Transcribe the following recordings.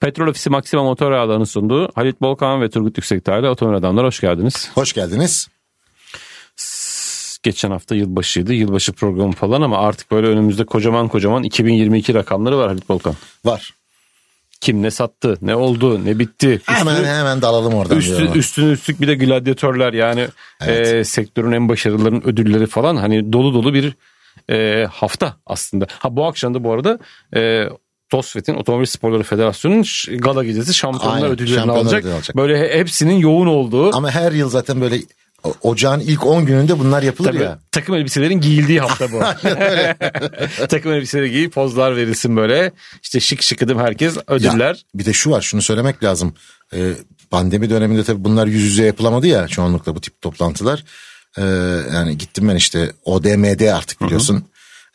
Petrol Ofisi Maxima Motor Yağları'nın sunduğu Halit Bolkan ve Turgut Yüksekdağ ile Otomobil Adamlar hoş geldiniz. Hoş geldiniz. Geçen hafta yılbaşıydı. Yılbaşı programı falan ama artık böyle önümüzde kocaman kocaman 2022 rakamları var Halit Bolkan. Var. Kim ne sattı, ne oldu, ne bitti. Hemen Üstü- hemen dalalım oradan. Üstü, diyorum. üstüne üstlük bir de gladyatörler yani Evet. e, sektörün en başarılıların ödülleri falan hani dolu dolu bir e, hafta aslında. Ha bu akşam da bu arada e, TOSFET'in Otomobil Sporları Federasyonu'nun gala gecesi şampiyonlar Aynen, ödüllerini şampiyonlar alacak. alacak. Böyle he- hepsinin yoğun olduğu Ama her yıl zaten böyle ocağın ilk 10 gününde bunlar yapılır tabii, ya. takım elbiselerin giyildiği hafta bu. takım elbiseleri giyip pozlar verilsin böyle. İşte şık şıkıdım herkes ödüller. Ya, bir de şu var şunu söylemek lazım. Ee, pandemi döneminde tabii bunlar yüz yüze yapılamadı ya çoğunlukla bu tip toplantılar. Ee, yani gittim ben işte ODM'de artık biliyorsun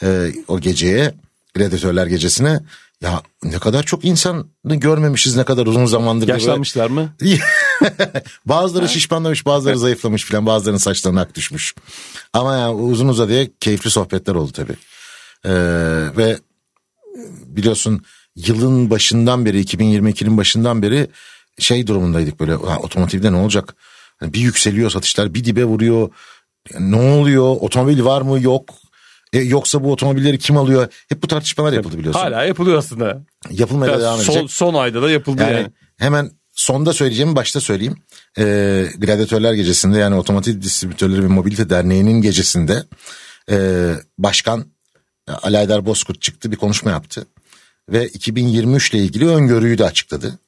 Ee, o geceye Gladiatörler gecesine. Ya ne kadar çok insanı görmemişiz ne kadar uzun zamandır. diye böyle- Yaşlanmışlar mı? bazıları şişmanlamış bazıları zayıflamış filan bazılarının saçlarına ak düşmüş. Ama yani uzun uzadıya keyifli sohbetler oldu tabii. Ee, ve biliyorsun yılın başından beri 2022'nin başından beri şey durumundaydık böyle otomotivde ne olacak? Hani bir yükseliyor satışlar bir dibe vuruyor. Ne oluyor? Otomobil var mı? Yok. E, yoksa bu otomobilleri kim alıyor? Hep bu tartışmalar yapıldı biliyorsun. Hala yapılıyor aslında. Yapılmaya da devam edecek. son, son ayda da yapıldı yani. Yani hemen sonda söyleyeceğimi başta söyleyeyim. Ee, Gladyatörler gecesinde yani Otomotiv Distribütörleri ve Mobilite Derneği'nin gecesinde e, başkan e, Ali Aydar Bozkurt çıktı bir konuşma yaptı. Ve 2023 ile ilgili öngörüyü de açıkladı.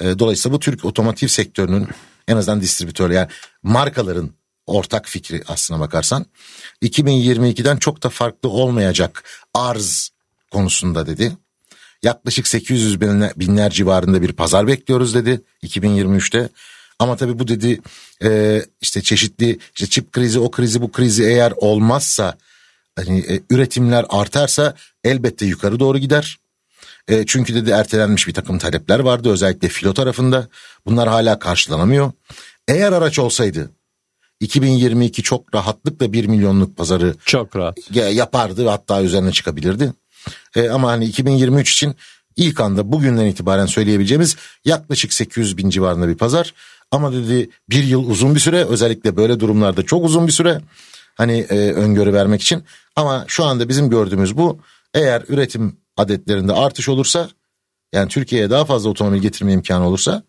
E, dolayısıyla bu Türk otomotiv sektörünün en azından distribütör yani markaların ortak fikri aslına bakarsan 2022'den çok da farklı olmayacak arz konusunda dedi. Yaklaşık 800 binler, binler civarında bir pazar bekliyoruz dedi 2023'te. Ama tabii bu dedi e, işte çeşitli işte çip krizi o krizi bu krizi eğer olmazsa hani e, üretimler artarsa elbette yukarı doğru gider. E, çünkü dedi ertelenmiş bir takım talepler vardı özellikle filo tarafında. Bunlar hala karşılanamıyor. Eğer araç olsaydı 2022 çok rahatlıkla 1 milyonluk pazarı Çok rahat. ya- yapardı hatta üzerine çıkabilirdi. E, ama hani 2023 için ilk anda bugünden itibaren söyleyebileceğimiz yaklaşık 800 bin civarında bir pazar. Ama dedi bir yıl uzun bir süre özellikle böyle durumlarda çok uzun bir süre hani e, öngörü vermek için. Ama şu anda bizim gördüğümüz bu eğer üretim adetlerinde artış olursa yani Türkiye'ye daha fazla otomobil getirme imkanı olursa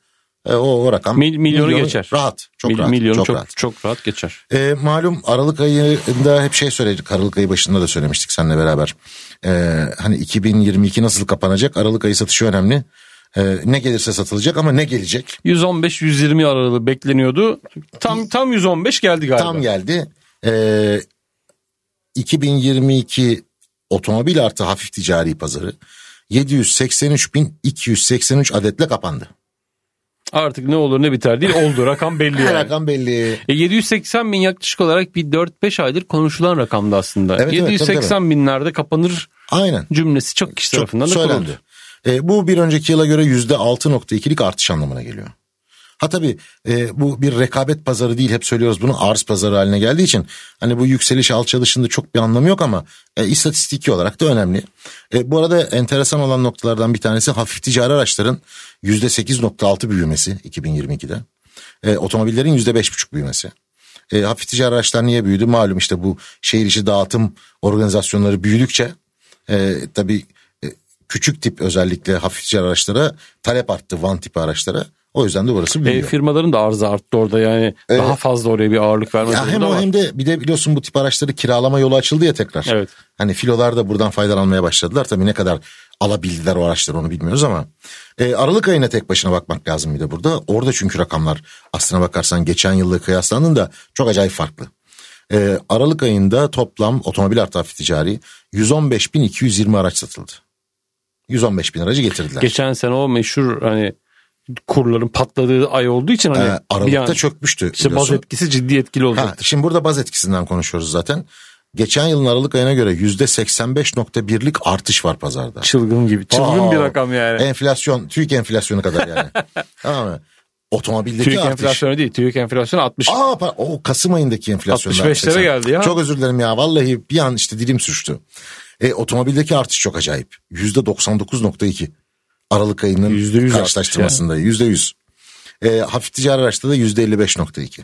e, o, o rakam Mil- milyonu geçer. Rahat çok Mil- rahat. milyonu çok çok, rahat. çok rahat geçer. E, malum Aralık ayında hep şey söyledik. Aralık ayı başında da söylemiştik seninle beraber. E, hani 2022 nasıl kapanacak? Aralık ayı satışı önemli. E, ne gelirse satılacak ama ne gelecek? 115-120 aralığı bekleniyordu. Tam tam 115 geldi galiba. Tam geldi. E, 2022 otomobil artı hafif ticari pazarı 783.283 adetle kapandı. Artık ne olur ne biter değil oldu. Rakam belli yani. Rakam belli. E 780 bin yaklaşık olarak bir 4-5 aydır konuşulan rakamdı aslında. Evet, evet, 780 binlerde kapanır Aynen. cümlesi çok kişi Çok tarafından da söylendi. kuruldu. E, bu bir önceki yıla göre yüzde 6.2'lik artış anlamına geliyor. Ha tabii e, bu bir rekabet pazarı değil hep söylüyoruz bunu arz pazarı haline geldiği için hani bu yükseliş alçalışında çok bir anlamı yok ama e, istatistiki olarak da önemli. E, bu arada enteresan olan noktalardan bir tanesi hafif ticari araçların %8.6 büyümesi 2022'de. E, otomobillerin %5.5 büyümesi. E, hafif ticari araçlar niye büyüdü? Malum işte bu şehir içi dağıtım organizasyonları büyüdükçe e, tabii e, küçük tip özellikle hafif ticari araçlara talep arttı van tipi araçlara. O yüzden de burası E, büyüyor. firmaların da arzı arttı orada yani daha fazla oraya bir ağırlık verme Ya hem o var. hem de bir de biliyorsun bu tip araçları kiralama yolu açıldı ya tekrar. Evet. Hani filolar da buradan faydalanmaya başladılar. Tabii ne kadar alabildiler o araçları onu bilmiyoruz ama. E, Aralık ayına tek başına bakmak lazım bir de burada. Orada çünkü rakamlar aslına bakarsan geçen yılla kıyaslandığında çok acayip farklı. E, Aralık ayında toplam otomobil artı hafif ticari 115.220 araç satıldı. 115 bin aracı getirdiler. Geçen sene o meşhur hani kurların patladığı ay olduğu için hani Ee, Aralıkta an- çökmüştü. işte baz etkisi ciddi etkili Ha, olacaktır. şimdi burada baz etkisinden konuşuyoruz zaten. Geçen yılın Aralık ayına göre %85.1'lik artış var pazarda. Çılgın gibi. Çılgın Aa, bir rakam yani. Enflasyon, TÜİK enflasyonu kadar yani. tamam mı? Otomobildeki TÜİK artış. enflasyonu değil. TÜİK enflasyonu 60. Aa, o Kasım ayındaki enflasyondan. 65'lere 80. geldi ya. Çok özür dilerim ya. Vallahi bir an işte dilim sürçtü. E, otomobildeki artış çok acayip. %99.2. Aralık ayının %100 karşılaştırmasında yüzde yüz. E, hafif ticari araçta da yüzde 55.2.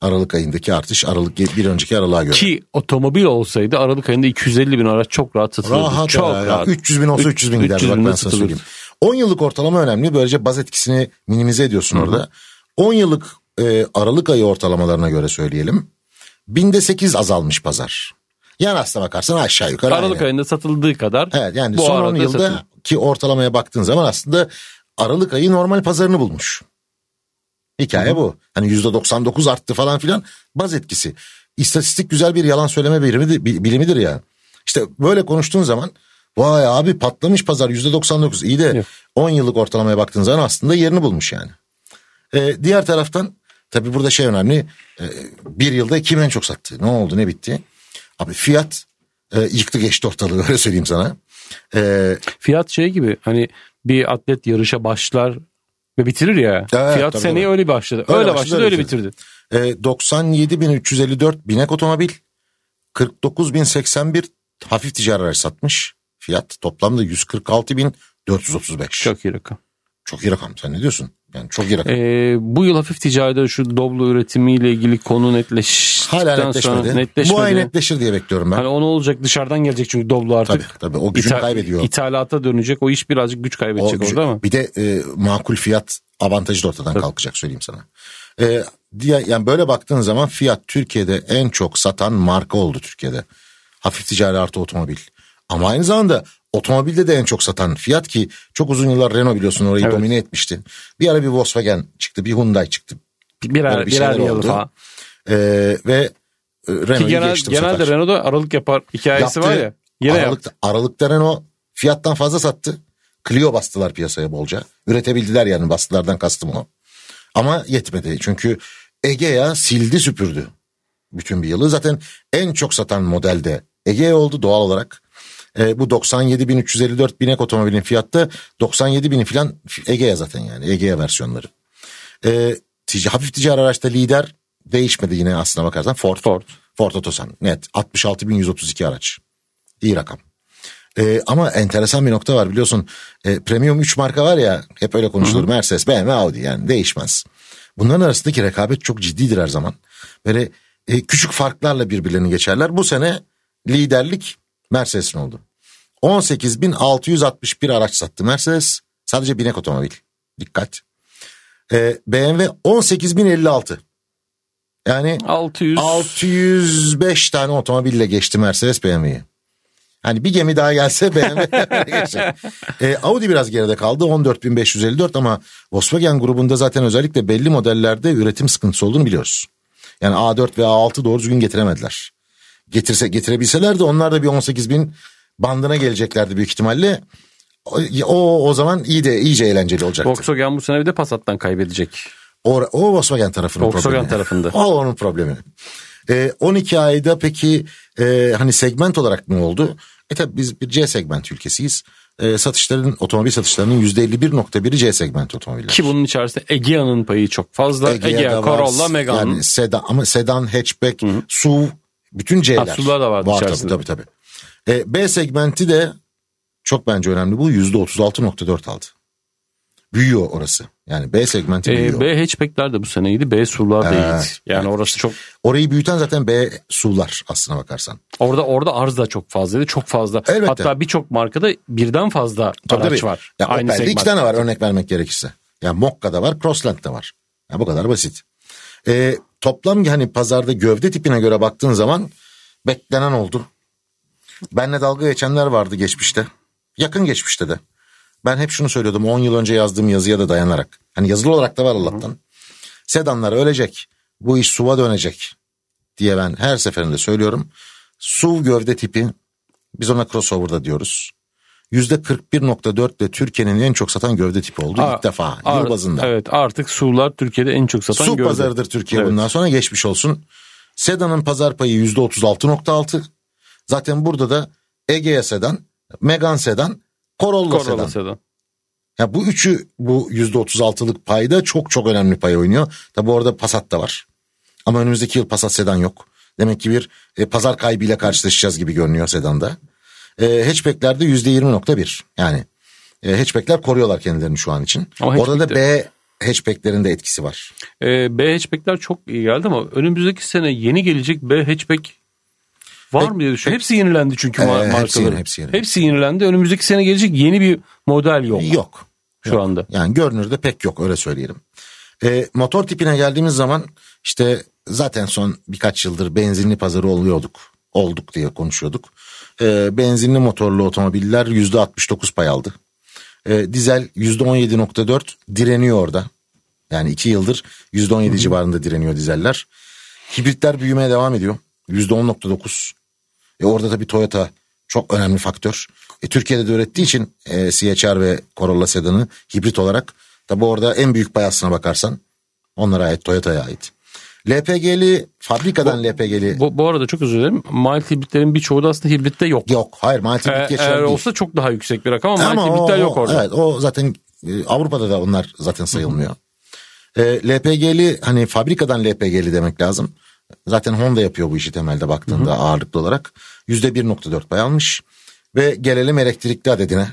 Aralık ayındaki artış Aralık bir önceki aralığa göre. Ki otomobil olsaydı Aralık ayında 250 bin araç çok rahat satılırdı. Rahat çok ya, rahat. 300 bin olsa 300 bin giderdi 300 bak ben sana satılırdı. söyleyeyim. 10 yıllık ortalama önemli. Böylece baz etkisini minimize ediyorsun orada. 10 yıllık e, Aralık ayı ortalamalarına göre söyleyelim. Binde 8 azalmış pazar. Yani aslına bakarsan aşağı yukarı Aralık aynı. ayında satıldığı kadar Evet yani bu son 10 arada yılda satıldı. ki ortalamaya baktığın zaman aslında Aralık ayı normal pazarını bulmuş. Hikaye bu. Hani %99 arttı falan filan baz etkisi. İstatistik güzel bir yalan söyleme bilimidir, bilimidir ya. İşte böyle konuştuğun zaman vay abi patlamış pazar %99 iyi de Yok. 10 yıllık ortalamaya baktığın zaman aslında yerini bulmuş yani. Ee, diğer taraftan tabii burada şey önemli. Ee, bir yılda kim en çok sattı? Ne oldu ne bitti? Abi fiyat e, yıktı geçti ortalığı öyle söyleyeyim sana. Ee, Fiyat şey gibi hani bir atlet yarışa başlar ve bitirir ya. Evet, Fiyat tabii, seneye öyle başladı. Öyle Öyle, başladı, başladı, öyle bitirdi. E, 97.354 binek otomobil 49.081 hafif ticari araç satmış. Fiyat toplamda 146.435. Çok. Çok iyi rakam. çok iyi rakam sen ne diyorsun? Yani çok iyi rakam. Ee, bu yıl hafif ticaride şu Doblo üretimiyle ilgili konu netleştikten Hala sonra netleşmedi. netleşmedi. Bu ay netleşir diye bekliyorum ben. Hani o ne olacak dışarıdan gelecek çünkü Doblo artık. tabii tabii o gücünü İthal- kaybediyor. İthalata dönecek o iş birazcık güç O kaybedecek gücü- orada ama. Bir de e, makul fiyat avantajı da ortadan kalkacak söyleyeyim sana. E, diye, yani böyle baktığın zaman Fiat Türkiye'de en çok satan marka oldu Türkiye'de. Hafif ticari artı otomobil. Ama aynı zamanda otomobilde de en çok satan Fiat ki çok uzun yıllar Renault biliyorsun orayı Evet. domine etmişti. Bir ara bir Volkswagen çıktı bir Hyundai çıktı. Birer, Böyle bir birer yıl falan. E, ve e, Ki Renault'u genel, geçti bu genelde sefer. Renault'da aralık yapar hikayesi Yaptı. var ya. Yine Aralıkta, yaptı. Aralıkta Renault fiyattan fazla sattı. Clio bastılar piyasaya bolca. Üretebildiler yani bastılardan kastım o. Ama yetmedi çünkü Egea sildi süpürdü bütün bir yılı. Zaten en çok satan modelde Egea oldu doğal olarak. E, bu 97.354 binek otomobilin fiyatta 97 bini filan Egea zaten yani Egea versiyonları. E, tic- hafif ticari araçta lider değişmedi yine aslına bakarsan Ford. Ford. Ford Otosan net 66.132 araç. İyi rakam. Ee, ama enteresan bir nokta var biliyorsun. Ee, premium 3 marka var ya hep öyle konuşulur. Mercedes, BMW, Audi yani değişmez. Bunların arasındaki rekabet çok ciddidir her zaman. Böyle e, küçük farklarla birbirlerini geçerler. Bu sene liderlik Mercedes'in oldu. 18.661 araç sattı Mercedes. Sadece binek otomobil. Dikkat. Ee, BMW 18.056. Yani 600. 605 tane otomobille geçti Mercedes BMW'yi. Hani bir gemi daha gelse BMW geçecek. Ee, Audi biraz geride kaldı 14.554 ama Volkswagen grubunda zaten özellikle belli modellerde üretim sıkıntısı olduğunu biliyoruz. Yani A4 ve A6 doğru düzgün getiremediler. Getirse getirebilseler de onlar da bir 18 bin bandına geleceklerdi büyük ihtimalle. O, o, zaman iyi de iyice eğlenceli olacaktı. Volkswagen bu sene bir de Passat'tan kaybedecek. O, o Volkswagen tarafının Volkswagen problemi. tarafında. O onun problemi. Ee, 12 ayda peki e, hani segment olarak ne oldu? E tabi biz bir C segment ülkesiyiz. E, satışların otomobil satışlarının %51.1'i C segment otomobiller. Ki bunun içerisinde Egea'nın payı çok fazla. Egea, var, Corolla, Megane. Yani sedan, ama sedan, hatchback, SUV bütün C'ler. Ha, SUV'lar da vardı var içerisinde. tabii tabii. tabii. E, B segmenti de çok bence önemli bu %36.4 aldı. Büyüyor orası. Yani B segmenti büyüyor. Ee, B hatchback'ler de bu sene iyiydi. B SUV'lar da Evet, iyiydi. Yani orası çok Orayı büyüten zaten B SUV'lar aslına bakarsan. orada orada arz da çok fazlaydı. Çok fazla. Elbette. Hatta birçok markada birden fazla Tabii, araç tabii. var. Ya Aynı Opel'de iki tane var örnek vermek gerekirse. Ya Mokka'da var, Crossland'da var. Ya bu kadar basit. Ee, toplam hani pazarda gövde tipine göre baktığın zaman beklenen oldu. Benle dalga geçenler vardı geçmişte. Yakın geçmişte de. Ben hep şunu söylüyordum 10 yıl önce yazdığım yazıya da dayanarak. Hani yazılı olarak da var Allah'tan. Sedanlar ölecek. Bu iş SUV'a dönecek diye ben her seferinde söylüyorum. SUV gövde tipi biz ona crossover'da diyoruz. %41.4 de Türkiye'nin en çok satan gövde tipi oldu Aa, ilk defa Ar- yıl bazında. Evet artık SUV'lar Türkiye'de en çok satan Su gövde. pazarıdır Türkiye Evet. bundan sonra geçmiş olsun. Sedan'ın pazar payı %36.6. Zaten burada da Egea sedan, Megane sedan, Corolla, Corolla sedan. sedan. Ya bu üçü bu %36'lık payda çok çok önemli pay oynuyor. Tabi orada Passat da var. Ama önümüzdeki yıl Passat sedan yok. Demek ki bir e, pazar kaybıyla karşılaşacağız gibi görünüyor sedanda. E, hatchback'lerde %20.1 yani E, hatchbackler koruyorlar kendilerini şu an için. Ama Orada da B hatchbacklerin de etkisi var. Ee, B hatchbackler çok iyi geldi ama önümüzdeki sene yeni gelecek B hatchback var mı diye düşünüyorum. Hepsi yenilendi çünkü Ee, ma- hepsi yeni, hepsi yeni. Hepsi yenilendi. Önümüzdeki sene gelecek yeni bir model yok, Yok. şu Yok. anda. Yani görünürde pek yok öyle söyleyelim. E, motor tipine geldiğimiz zaman işte zaten son birkaç yıldır benzinli pazarı oluyorduk. Olduk diye konuşuyorduk. E, benzinli motorlu otomobiller %69 pay aldı. E, dizel %17.4 direniyor orada. Yani iki yıldır %17 civarında direniyor dizeller. Hibritler büyümeye devam ediyor. %10.9. E orada tabii Toyota çok önemli faktör. E, Türkiye'de de ürettiği için e, CHR ve Corolla sedanı hibrit olarak tabii orada en büyük pay aslına bakarsan onlara ait Toyota'ya ait. LPG'li fabrikadan LPG'li Bu, bu arada çok özür dilerim. Mild hibritlerin birçoğu da aslında hibritte yok. yok. Hayır mild Ee, hibrit geçerli eğer değil. olsa çok daha yüksek bir rakam ama, Ama mild o, hibritler yok orada. Evet o zaten e, Avrupa'da da onlar zaten sayılmıyor. E, LPG'li hani fabrikadan LPG'li demek lazım. Zaten Honda yapıyor bu işi temelde baktığında ağırlıklı olarak. Yüzde 1.4 pay almış. Ve gelelim elektrikli adedine.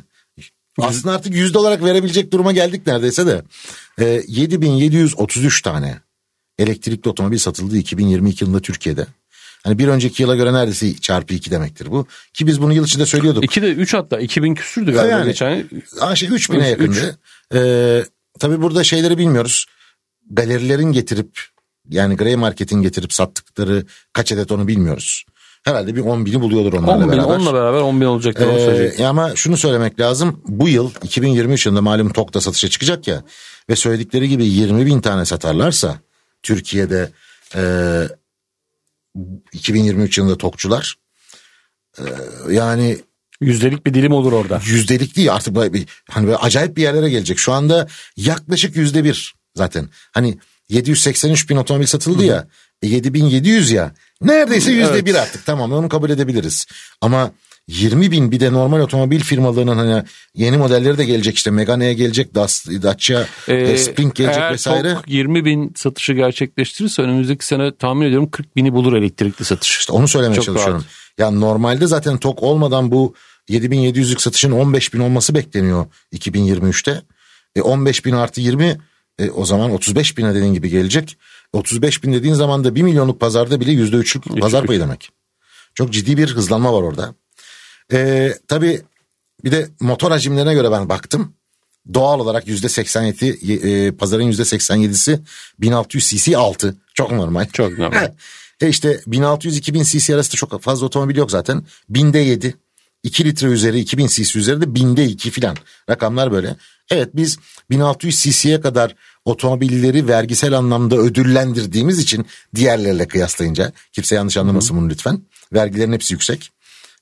Aslında artık yüzde olarak verebilecek duruma geldik neredeyse de. E, 7733 tane elektrikli otomobil satıldı 2022 yılında Türkiye'de. Hani bir önceki yıla göre neredeyse çarpı 2 demektir bu. Ki biz bunu yıl içinde söylüyorduk. İki de 3 hatta 2000 küsürdü galiba Yani. geçen. Şey 3000'e Üç, yakındı. Ee, tabii burada şeyleri bilmiyoruz. Galerilerin getirip yani Grey Market'in getirip sattıkları kaç adet onu bilmiyoruz. Herhalde bir 10 bini buluyordur onlarla 10 bin, beraber. onunla beraber 10 bin olacaktır onu Ee, ama şunu söylemek lazım. Bu yıl 2023 yılında malum TOK'ta satışa çıkacak ya. Ve söyledikleri gibi 20 bin tane satarlarsa Türkiye'de e, 2023 yılında TOK'çular e, yani Yüzdelik bir dilim olur orada. yüzdelik değil artık böyle bir, hani böyle acayip bir yerlere gelecek. Şu anda yaklaşık yüzde bir zaten. Hani 783 bin otomobil satıldı ya. E 7700 ya. Neredeyse yüzde Evet. bir artık tamam onu kabul edebiliriz. Ama 20 bin bir de normal otomobil firmalarının hani yeni modelleri de gelecek işte Megane'ye gelecek Dacia Ee, e, Spring gelecek eğer vesaire. TOG 20 bin satışı gerçekleştirirse önümüzdeki sene tahmin ediyorum 40 bini bulur elektrikli satış. İşte onu söylemeye Çok çalışıyorum. rahat. Yani normalde zaten TOK olmadan bu 7700'lük satışın 15 bin olması bekleniyor 2023'te. E 15 bin artı 20 e, o zaman 35 bine dediğin gibi gelecek. 35 bin dediğin zaman da 1 milyonluk pazarda bile %3'lük pazar payı demek. Çok ciddi bir hızlanma var orada. E, tabii bir de motor hacimlerine göre ben baktım. Doğal olarak %87 e, pazarın %87'si 1600 cc altı. Çok normal. Çok normal. E işte 1600-2000 cc arasında çok fazla otomobil yok zaten. Binde 7, 2 litre üzeri 2000 cc üzeri de binde 2 filan. Rakamlar böyle. Evet biz 1600 cc'ye kadar otomobilleri vergisel anlamda ödüllendirdiğimiz için diğerleriyle kıyaslayınca kimse yanlış anlamasın bunu lütfen. Vergilerin hepsi yüksek.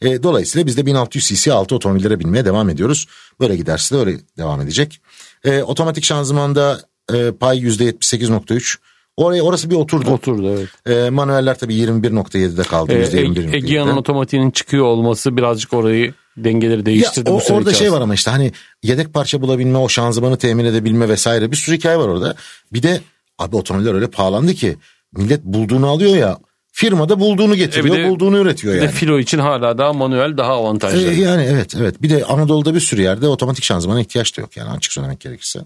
E, dolayısıyla biz de 1600 cc altı otomobillere binmeye devam ediyoruz. Böyle giderse de öyle devam edecek. E, otomatik şanzımanda e, pay %78.3. Oraya orası bir oturdu. Oturdu evet. E, manueller tabii 21.7'de kaldı. Ee, %21.7'de. Egea'nın otomatiğinin çıkıyor olması birazcık orayı dengeleri ya, değiştirdi o, bu süre orada şey var ama işte hani yedek parça bulabilme, o şanzımanı temin edebilme vesaire bir sürü hikaye var orada. Bir de abi otomobiller öyle pahalandı ki millet bulduğunu alıyor ya firmada bulduğunu getiriyor, E, bir de- bulduğunu üretiyor Bir yani. de filo için hala daha manuel daha avantajlı. E, yani evet evet bir de Anadolu'da bir sürü yerde otomatik şanzımana ihtiyaç da yok yani açık söylemek gerekirse.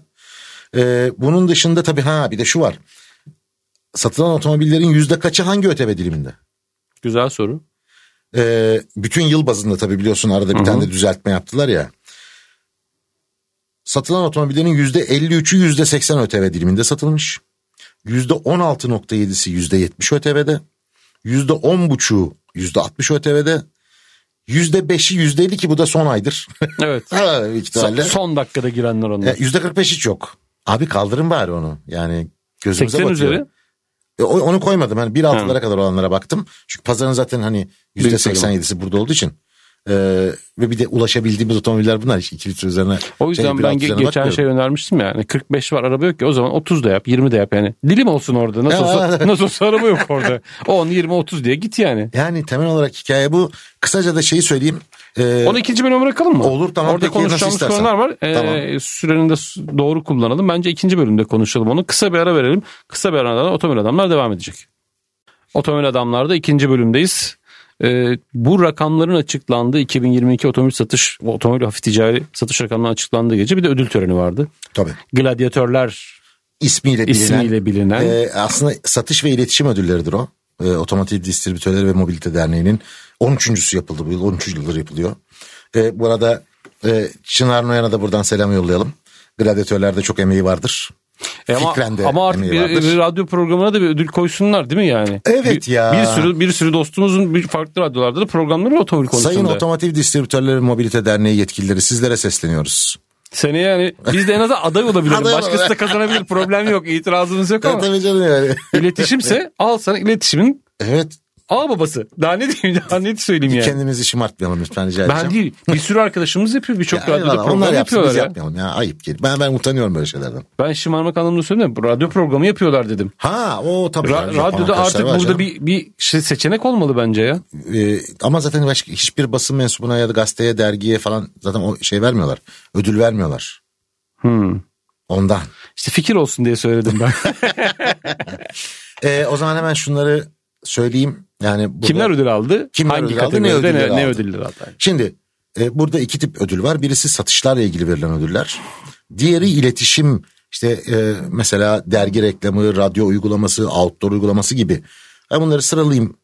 E, bunun dışında tabii ha bir de şu var. Satılan otomobillerin yüzde kaçı hangi ÖTV diliminde? Güzel soru. Ee, bütün yıl bazında tabii biliyorsun arada bir tane de düzeltme yaptılar ya. Satılan otomobillerin yüzde 53'ü yüzde 80 ÖTV diliminde satılmış. Yüzde 16.7'si yüzde 70 ÖTV'de. Yüzde 10.5'u yüzde 60 ÖTV'de. Yüzde 5'i yüzde 50 ki bu da son aydır. Evet. Ha, ihtimalle. Son dakikada girenler onlar. E, Yüzde 45 hiç yok. Abi kaldırın bari onu. Yani gözümüze 80 batıyor. üzeri. E, onu koymadım. Hani 1.6'lara kadar olanlara baktım. Çünkü pazarın zaten hani Büyük %87'si burada olduğu için. Ee, ve bir de ulaşabildiğimiz otomobiller bunlar. Hiç 2 litre üzerine. O yüzden şey, ben 1.6 ge- üzerine geçen şey önermiştim ya. Yani 45 var araba yok ki o zaman 30 da yap 20 de yap yani. Dilim olsun orada. Nasıl olsa, nasıl olsa araba yok orada. 10, 20, 30 diye git yani. Yani temel olarak hikaye bu. Kısaca da şeyi söyleyeyim. Ee, Onu ikinci bölüme bırakalım mı? Olur, tamam, Orada konuşacağımız konular var. Ee, Tamam. Süreni de doğru kullanalım. Bence ikinci bölümde konuşalım onu. Kısa bir ara verelim. Kısa bir aradan otomobil adamlar devam edecek. Otomobil adamlarda ikinci bölümdeyiz. E, bu rakamların açıklandığı 2022 otomobil satış otomobil hafif ticari satış rakamlarının açıklandığı gece bir de ödül töreni vardı. Tabii. Gladyatörler ismiyle bilinen, ismiyle bilinen. E, aslında satış ve iletişim ödülleridir o. E, Otomotiv Distribütörleri ve Mobilite Derneği'nin 13.sü yapıldı bu yıl. 13 yıldır yapılıyor. E, bu arada e, Çınar Noyan'a da buradan selam yollayalım. Gladyatörlerde çok emeği vardır. E ama, Fikren de ama artık bir, vardır. bir radyo programına da bir ödül koysunlar değil mi yani? Evet bir, ya. Bir sürü bir sürü dostumuzun bir farklı radyolarda da programları var otomobil konusunda. Sayın Otomotiv Distribütörleri Mobilite Derneği yetkilileri sizlere sesleniyoruz. Seneye yani biz de en azından aday olabiliriz. Başkası da kazanabilir. Problem yok. İtirazımız yok ama. Tabii canım yani. İletişimse al sana iletişimin Evet. Ağ babası. Daha ne diyeyim daha ne söyleyeyim yani. Kendimizi şımartmayalım lütfen rica edeceğim. Ben değil. Bir sürü arkadaşımız yapıyor. Birçok Ya radyoda program yapıyorlar ya. yapmayalım ya ayıp gelir. Ben, ben utanıyorum böyle şeylerden. Ben şımarmak anlamında söylemiyorum. Radyo programı yapıyorlar dedim. Ha o tabii. Ra- radyoda arkadaşlar artık burada canım. bir, bir şey seçenek olmalı bence ya. Ee, ama zaten başka hiçbir basın mensubuna ya da gazeteye, dergiye falan zaten o şey vermiyorlar. Ödül vermiyorlar. Hmm. Ondan. İşte fikir olsun diye söyledim ben. Ee, o zaman hemen şunları söyleyeyim. Yani burada- Kimler ödül aldı? Kimler Hangi ödül aldı, ne ödülleri ne, ne aldı? ödülleri aldı? Şimdi e, burada iki tip ödül var. Birisi satışlarla ilgili verilen ödüller. Diğeri iletişim işte e, mesela dergi reklamı, radyo uygulaması, outdoor uygulaması gibi. Ben bunları sıralayayım.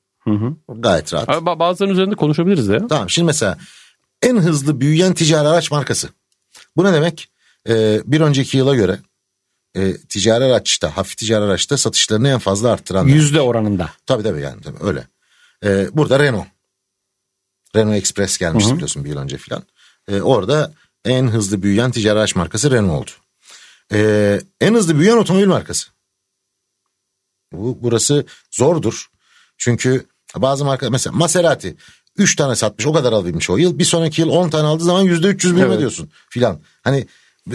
Gayet rahat. Abi, ba- bazılarının üzerinde konuşabiliriz de ya. Tamam şimdi mesela en hızlı büyüyen ticari araç markası. Bu ne demek? Ee, bir önceki yıla göre e, ticari araçta, hafif ticari araçta satışlarını en fazla arttıran. Yüzde oranında. Tabii tabii yani tabii öyle. Ee, burada Renault. Renault Express gelmişti biliyorsun bir yıl önce filan. Ee, orada en hızlı büyüyen ticari araç markası Renault oldu. Ee, en hızlı büyüyen otomobil markası. Bu, burası zordur. Çünkü bazı marka mesela Maserati 3 tane satmış o kadar alabilmiş o yıl. Bir sonraki yıl 10 tane aldığı zaman %300 büyüme Evet. diyorsun filan. Hani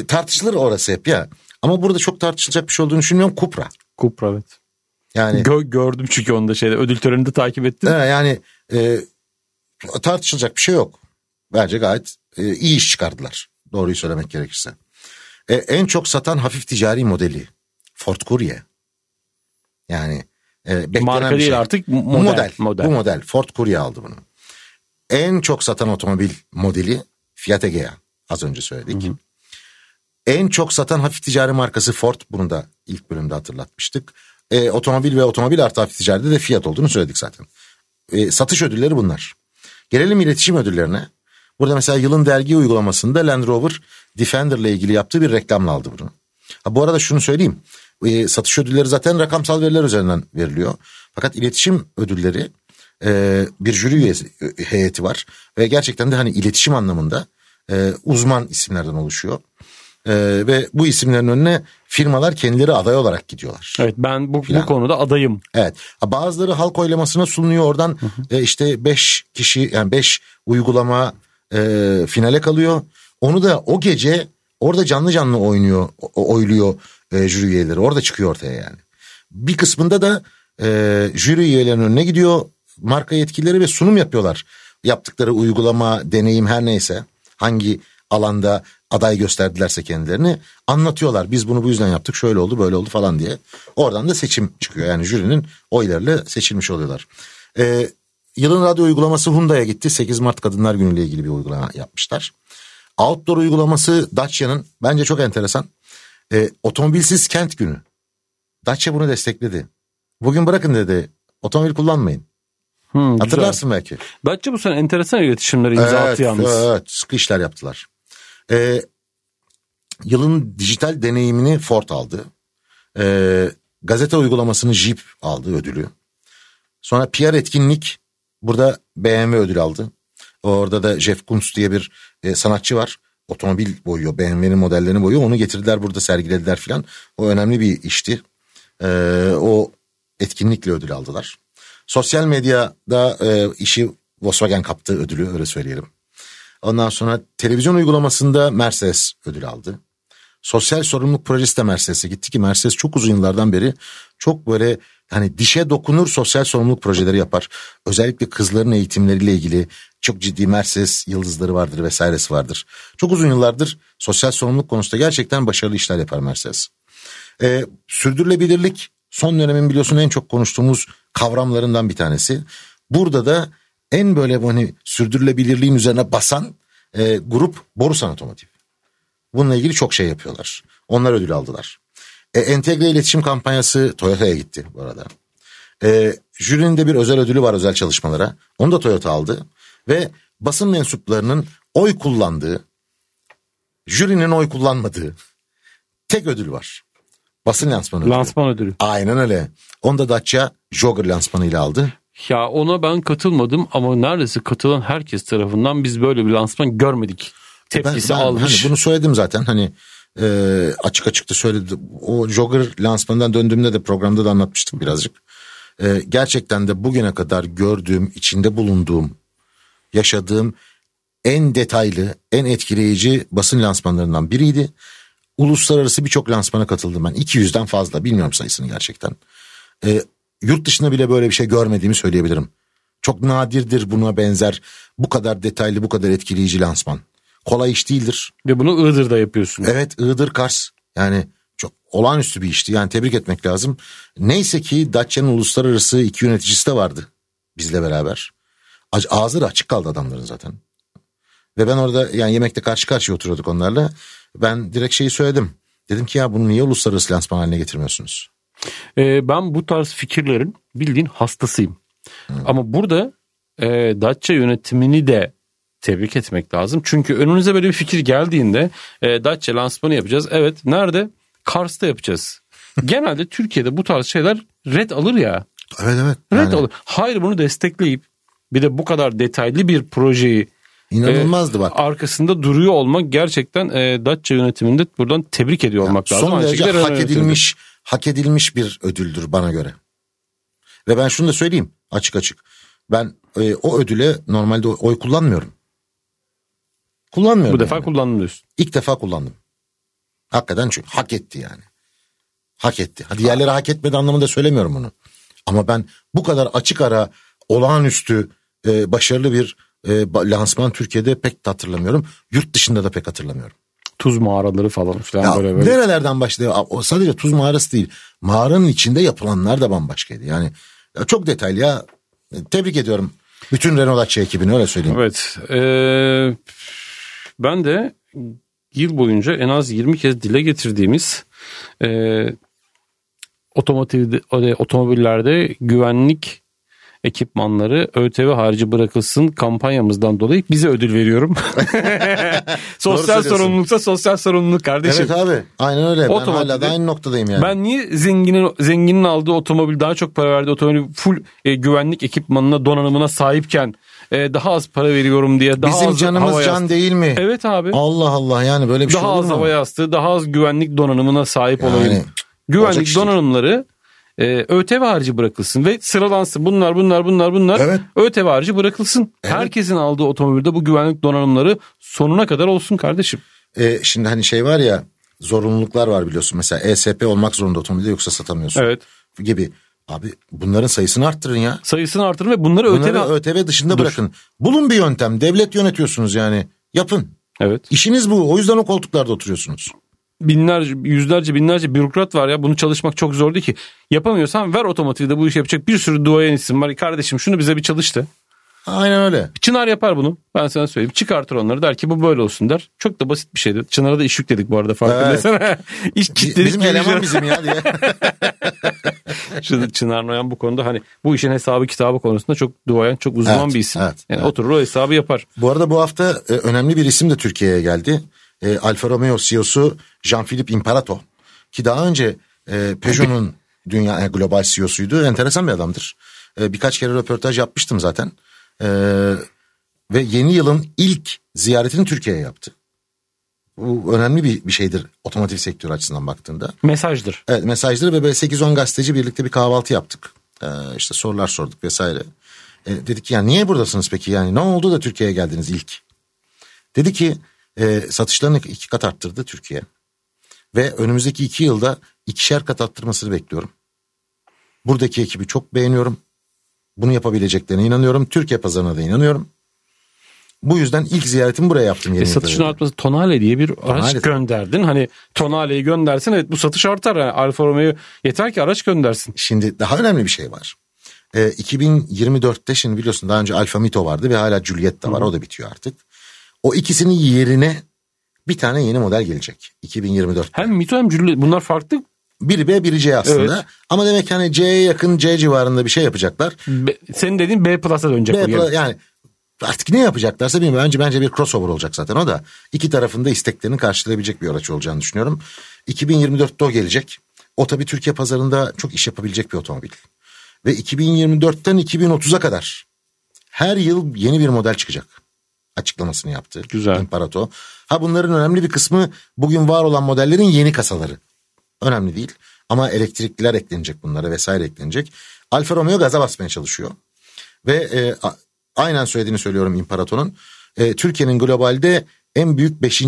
tartışılır orası hep ya. Ama burada çok tartışılacak bir şey olduğunu düşünmüyorum. Cupra. Cupra evet. Yani Gö- gördüm çünkü onu da şeyde ödül töreninde takip ettim. Evet, yani e, tartışılacak bir şey yok. Bence gayet e, iyi iş çıkardılar. Doğruyu söylemek gerekirse. E, en çok satan hafif ticari modeli Ford Courier. Yani e, beklenen Marka bir değil şey. artık Bu model. model, model. Bu model. Ford Courier aldı bunu. En çok satan otomobil modeli Fiat Egea. Az önce söyledik. En çok satan hafif ticari markası Ford. Bunu da ilk bölümde hatırlatmıştık. E, otomobil ve otomobil artı hafif ticaride de Fiat olduğunu söyledik zaten. E, satış ödülleri bunlar. Gelelim iletişim ödüllerine. Burada mesela yılın dergi uygulamasında Land Rover Defender ile ilgili yaptığı bir reklamla aldı bunu. Ha, bu arada şunu söyleyeyim. E, satış ödülleri zaten rakamsal veriler üzerinden veriliyor. Fakat iletişim ödülleri e, bir jüri üyesi, e, heyeti var. Ve gerçekten de hani iletişim anlamında e, uzman isimlerden oluşuyor. E, ve bu isimlerin önüne firmalar kendileri aday olarak gidiyorlar. Evet ben bu, bu konuda adayım. Evet. Bazıları halk oylamasına sunuluyor. Oradan e, işte 5 kişi yani 5 uygulama e, finale kalıyor. Onu da o gece orada canlı canlı oynuyor, o- oyluyor e, jüri üyeleri. Orada çıkıyor ortaya yani. Bir kısmında da e, jüri üyelerinin önüne gidiyor marka yetkilileri ve sunum yapıyorlar. Yaptıkları uygulama, deneyim her neyse hangi alanda aday gösterdilerse kendilerini anlatıyorlar. Biz bunu bu yüzden yaptık şöyle oldu böyle oldu falan diye. Oradan da seçim çıkıyor yani jürinin oylarıyla seçilmiş oluyorlar. Ee, yılın radyo uygulaması Hyundai'ye gitti. 8 Mart Kadınlar Günü ile ilgili bir uygulama yapmışlar. Outdoor uygulaması Dacia'nın bence çok enteresan. Ee, otomobilsiz kent günü. Dacia bunu destekledi. Bugün bırakın dedi otomobil kullanmayın. Hmm, güzel. Hatırlarsın belki. Dacia bu sene enteresan iletişimlere imza attı yalnız. Evet, sıkı işler yaptılar. Ee, yılın dijital deneyimini Ford aldı. Ee, gazete uygulamasını Jeep aldı ödülü. Sonra PR etkinlik burada BMW ödül aldı. Orada da Jeff Koons diye bir e, sanatçı var. Otomobil boyuyor. BMW'nin modellerini boyuyor. Onu getirdiler burada sergilediler filan. O önemli bir işti. Ee, o etkinlikle ödül aldılar. Sosyal medyada e, işi Volkswagen kaptı ödülü öyle söyleyelim. Ondan sonra televizyon uygulamasında Mercedes ödül aldı. Sosyal sorumluluk projesi de Mercedes'e gitti ki Mercedes çok uzun yıllardan beri çok böyle hani dişe dokunur sosyal sorumluluk projeleri yapar. Özellikle kızların eğitimleriyle ilgili çok ciddi Mercedes yıldızları vardır vesairesi vardır. Çok uzun yıllardır sosyal sorumluluk konusunda gerçekten başarılı işler yapar Mercedes. Ee, sürdürülebilirlik son dönemin biliyorsun en çok konuştuğumuz kavramlarından bir tanesi. Burada da en böyle hani sürdürülebilirliğin üzerine basan e, grup Borusan Otomotiv. Bununla ilgili çok şey yapıyorlar. Onlar ödül aldılar. E, entegre iletişim kampanyası Toyota'ya gitti bu arada. E, jürinin de bir özel ödülü var özel çalışmalara. Onu da Toyota aldı. Ve basın mensuplarının oy kullandığı, jürinin oy kullanmadığı tek ödül var. Basın lansmanı ödülü. Lansman ödülü. Aynen öyle. Onu da Dacia Jogger lansmanıyla aldı. Ya ona ben katılmadım ama neredeyse katılan herkes tarafından biz böyle bir lansman görmedik. Tepkisi ben, ben almış. Hani bunu söyledim zaten hani e, açık açık da söyledim. O Jogger lansmanından döndüğümde de programda da anlatmıştım birazcık. E, gerçekten de bugüne kadar gördüğüm, içinde bulunduğum, yaşadığım en detaylı, en etkileyici basın lansmanlarından biriydi. Uluslararası birçok lansmana katıldım ben. 200'den fazla bilmiyorum sayısını gerçekten. E, yurt dışında bile böyle bir şey görmediğimi söyleyebilirim. Çok nadirdir buna benzer bu kadar detaylı, bu kadar etkileyici lansman. Kolay iş değildir. Ve bunu Iğdır'da yapıyorsun. Evet Iğdır Kars yani çok olağanüstü bir işti. Yani tebrik etmek lazım. Neyse ki Dacia'nın uluslararası iki yöneticisi de vardı bizle beraber. Ağızları açık kaldı adamların zaten. Ve ben orada yani yemekte karşı karşıya oturuyorduk onlarla. Ben direkt şeyi söyledim. Dedim ki ya bunu niye uluslararası lansman haline getirmiyorsunuz? Ee, ben bu tarz fikirlerin bildiğin hastasıyım. Ama burada e, Dacia yönetimini de tebrik etmek lazım. Çünkü önünüze böyle bir fikir geldiğinde e, Dacia lansmanı yapacağız. Evet nerede? Kars'ta yapacağız. Genelde Türkiye'de bu tarz şeyler red alır ya. Evet evet. Red Yani alır. Hayır bunu destekleyip bir de bu kadar detaylı bir projeyi inanılmazdı e, bak. arkasında duruyor olmak gerçekten e, Dacia yönetiminde buradan tebrik ediyor olmak lazım. Son derece hak Renault yönetiminde. Hak edilmiş bir ödüldür bana göre. Ve ben şunu da söyleyeyim açık açık. Ben e, o ödüle normalde oy kullanmıyorum. Kullanmıyorum. Bu defa yani. kullandım diyorsun. İlk defa kullandım. Hakikaten çünkü hak etti yani. Hak etti. Hadi diğerleri hak etmedi anlamında söylemiyorum bunu. Ama ben bu kadar açık ara olağanüstü e, başarılı bir e, lansman Türkiye'de pek de hatırlamıyorum. Yurt dışında da pek hatırlamıyorum. Tuz mağaraları falan filan Ya böyle böyle. nerelerden başlıyor? O sadece tuz mağarası değil. Mağaranın içinde yapılanlar da bambaşkaydı. Yani ya çok detaylı ya. Tebrik ediyorum. Bütün Renault Dacia ekibini öyle söyleyeyim. Evet. eee, ben de yıl boyunca en az 20 kez dile getirdiğimiz eee otomotiv otomobillerde güvenlik ekipmanları ÖTV harcı bırakılsın kampanyamızdan dolayı bize ödül veriyorum. sosyal sorumluluksa sosyal sorumluluk kardeşim. Evet abi. Aynen öyle. Ben Otomotivde- hala da aynı noktadayım yani. Ben niye zenginin zenginin aldığı otomobil daha çok para verdiği otomobil full e, güvenlik ekipmanına donanımına sahipken e, daha az para veriyorum diye daha Bizim az canımız hava can yastığı- değil mi? Evet abi. Allah Allah yani böyle bir şey daha olur az mu? hava yastığı, daha az güvenlik donanımına sahip Yani, olayım. Güvenlik değil. donanımları e, ÖTV harcı bırakılsın ve sıralansın. Bunlar bunlar bunlar bunlar Evet. ÖTV harcı bırakılsın. Herkesin aldığı otomobilde bu güvenlik donanımları sonuna kadar olsun kardeşim. E, şimdi hani şey var ya zorunluluklar var biliyorsun. Mesela ESP olmak zorunda otomobilde yoksa satamıyorsun. Evet. Gibi. Abi bunların sayısını arttırın ya. Sayısını artırın ve bunları Bunları ÖTV... ÖTV dışında bırakın. Bulun bir yöntem. Devlet yönetiyorsunuz yani. Yapın. Evet. İşiniz bu. O yüzden o koltuklarda oturuyorsunuz. Binlerce, yüzlerce, binlerce bürokrat var ya. Bunu çalışmak çok zor değil ki. Yapamıyorsan ver otomotivde bu işi yapacak bir sürü duayen isim var. Kardeşim şunu bize bir çalıştı. Aynen öyle. Çınar yapar bunu. Ben sana söyleyeyim. Çıkartır onları der ki bu böyle olsun der. Çok da basit bir şeydir. Çınar'a da iş yükledik bu arada farkındaysan. iş Bi- kitledik. Bizim eleman bizim ya diye. Şu Çınar Noyan bu konuda hani bu işin hesabı kitabı konusunda çok duayen, çok uzman Evet, bir isim. evet, yani evet. oturur o hesabı yapar. bu arada bu hafta e, önemli bir isim de Türkiye'ye geldi. E, Alfa Romeo CEO'su Jean-Philippe Imparato. Ki daha önce e, Peugeot'un dünya e, global CEO'suydu. Enteresan bir adamdır. E, birkaç kere röportaj yapmıştım zaten. E, ve yeni yılın ilk ziyaretini Türkiye'ye yaptı. Bu önemli bir, bir şeydir otomotiv sektörü açısından baktığında. Mesajdır. Evet mesajları ve böyle 8-10 gazeteci birlikte bir kahvaltı yaptık. Ee, işte sorular sorduk vesaire. Ee, dedik ki yani niye buradasınız peki yani ne oldu da Türkiye'ye geldiniz ilk? Dedi ki e, satışlarını iki kat arttırdı Türkiye. Ve önümüzdeki iki yılda ikişer kat arttırmasını bekliyorum. Buradaki ekibi çok beğeniyorum. Bunu yapabileceklerine inanıyorum. Türkiye pazarına da inanıyorum. Bu yüzden ilk ziyaretimi buraya yaptım. yeni E, yılda satışın dedi. artması Tonale diye bir araç Tonale. gönderdin. Hani Tonale'yi göndersin evet bu satış artar. Yani Alfa Romeo yeter ki araç göndersin. Şimdi daha önemli bir şey var. E, 2024'te şimdi biliyorsun daha önce Alfa Mito vardı ve hala Giulietta var. O da bitiyor artık. O ikisinin yerine bir tane yeni model gelecek 2024. Hem Mito hem Juliet bunlar farklı. Biri B biri C aslında. Evet. Ama demek hani C'ye yakın C civarında bir şey yapacaklar. B- senin dediğin B Plus'a dönecek. B plus- yani artık ne yapacaklarsa bilmiyorum. Bence bence bir crossover olacak zaten o da. iki tarafında isteklerini karşılayabilecek bir araç olacağını düşünüyorum. 2024'te o gelecek. O tabii Türkiye pazarında çok iş yapabilecek bir otomobil. Ve 2024'ten 2030'a kadar her yıl yeni bir model çıkacak. Açıklamasını yaptı. Güzel. İmparato. Ha bunların önemli bir kısmı bugün var olan modellerin yeni kasaları. Önemli değil. Ama elektrikliler eklenecek bunlara vesaire eklenecek. Alfa Romeo gaza basmaya çalışıyor. Ve e, a- aynen söylediğini söylüyorum İmparator'un. E, Türkiye'nin globalde en büyük 5.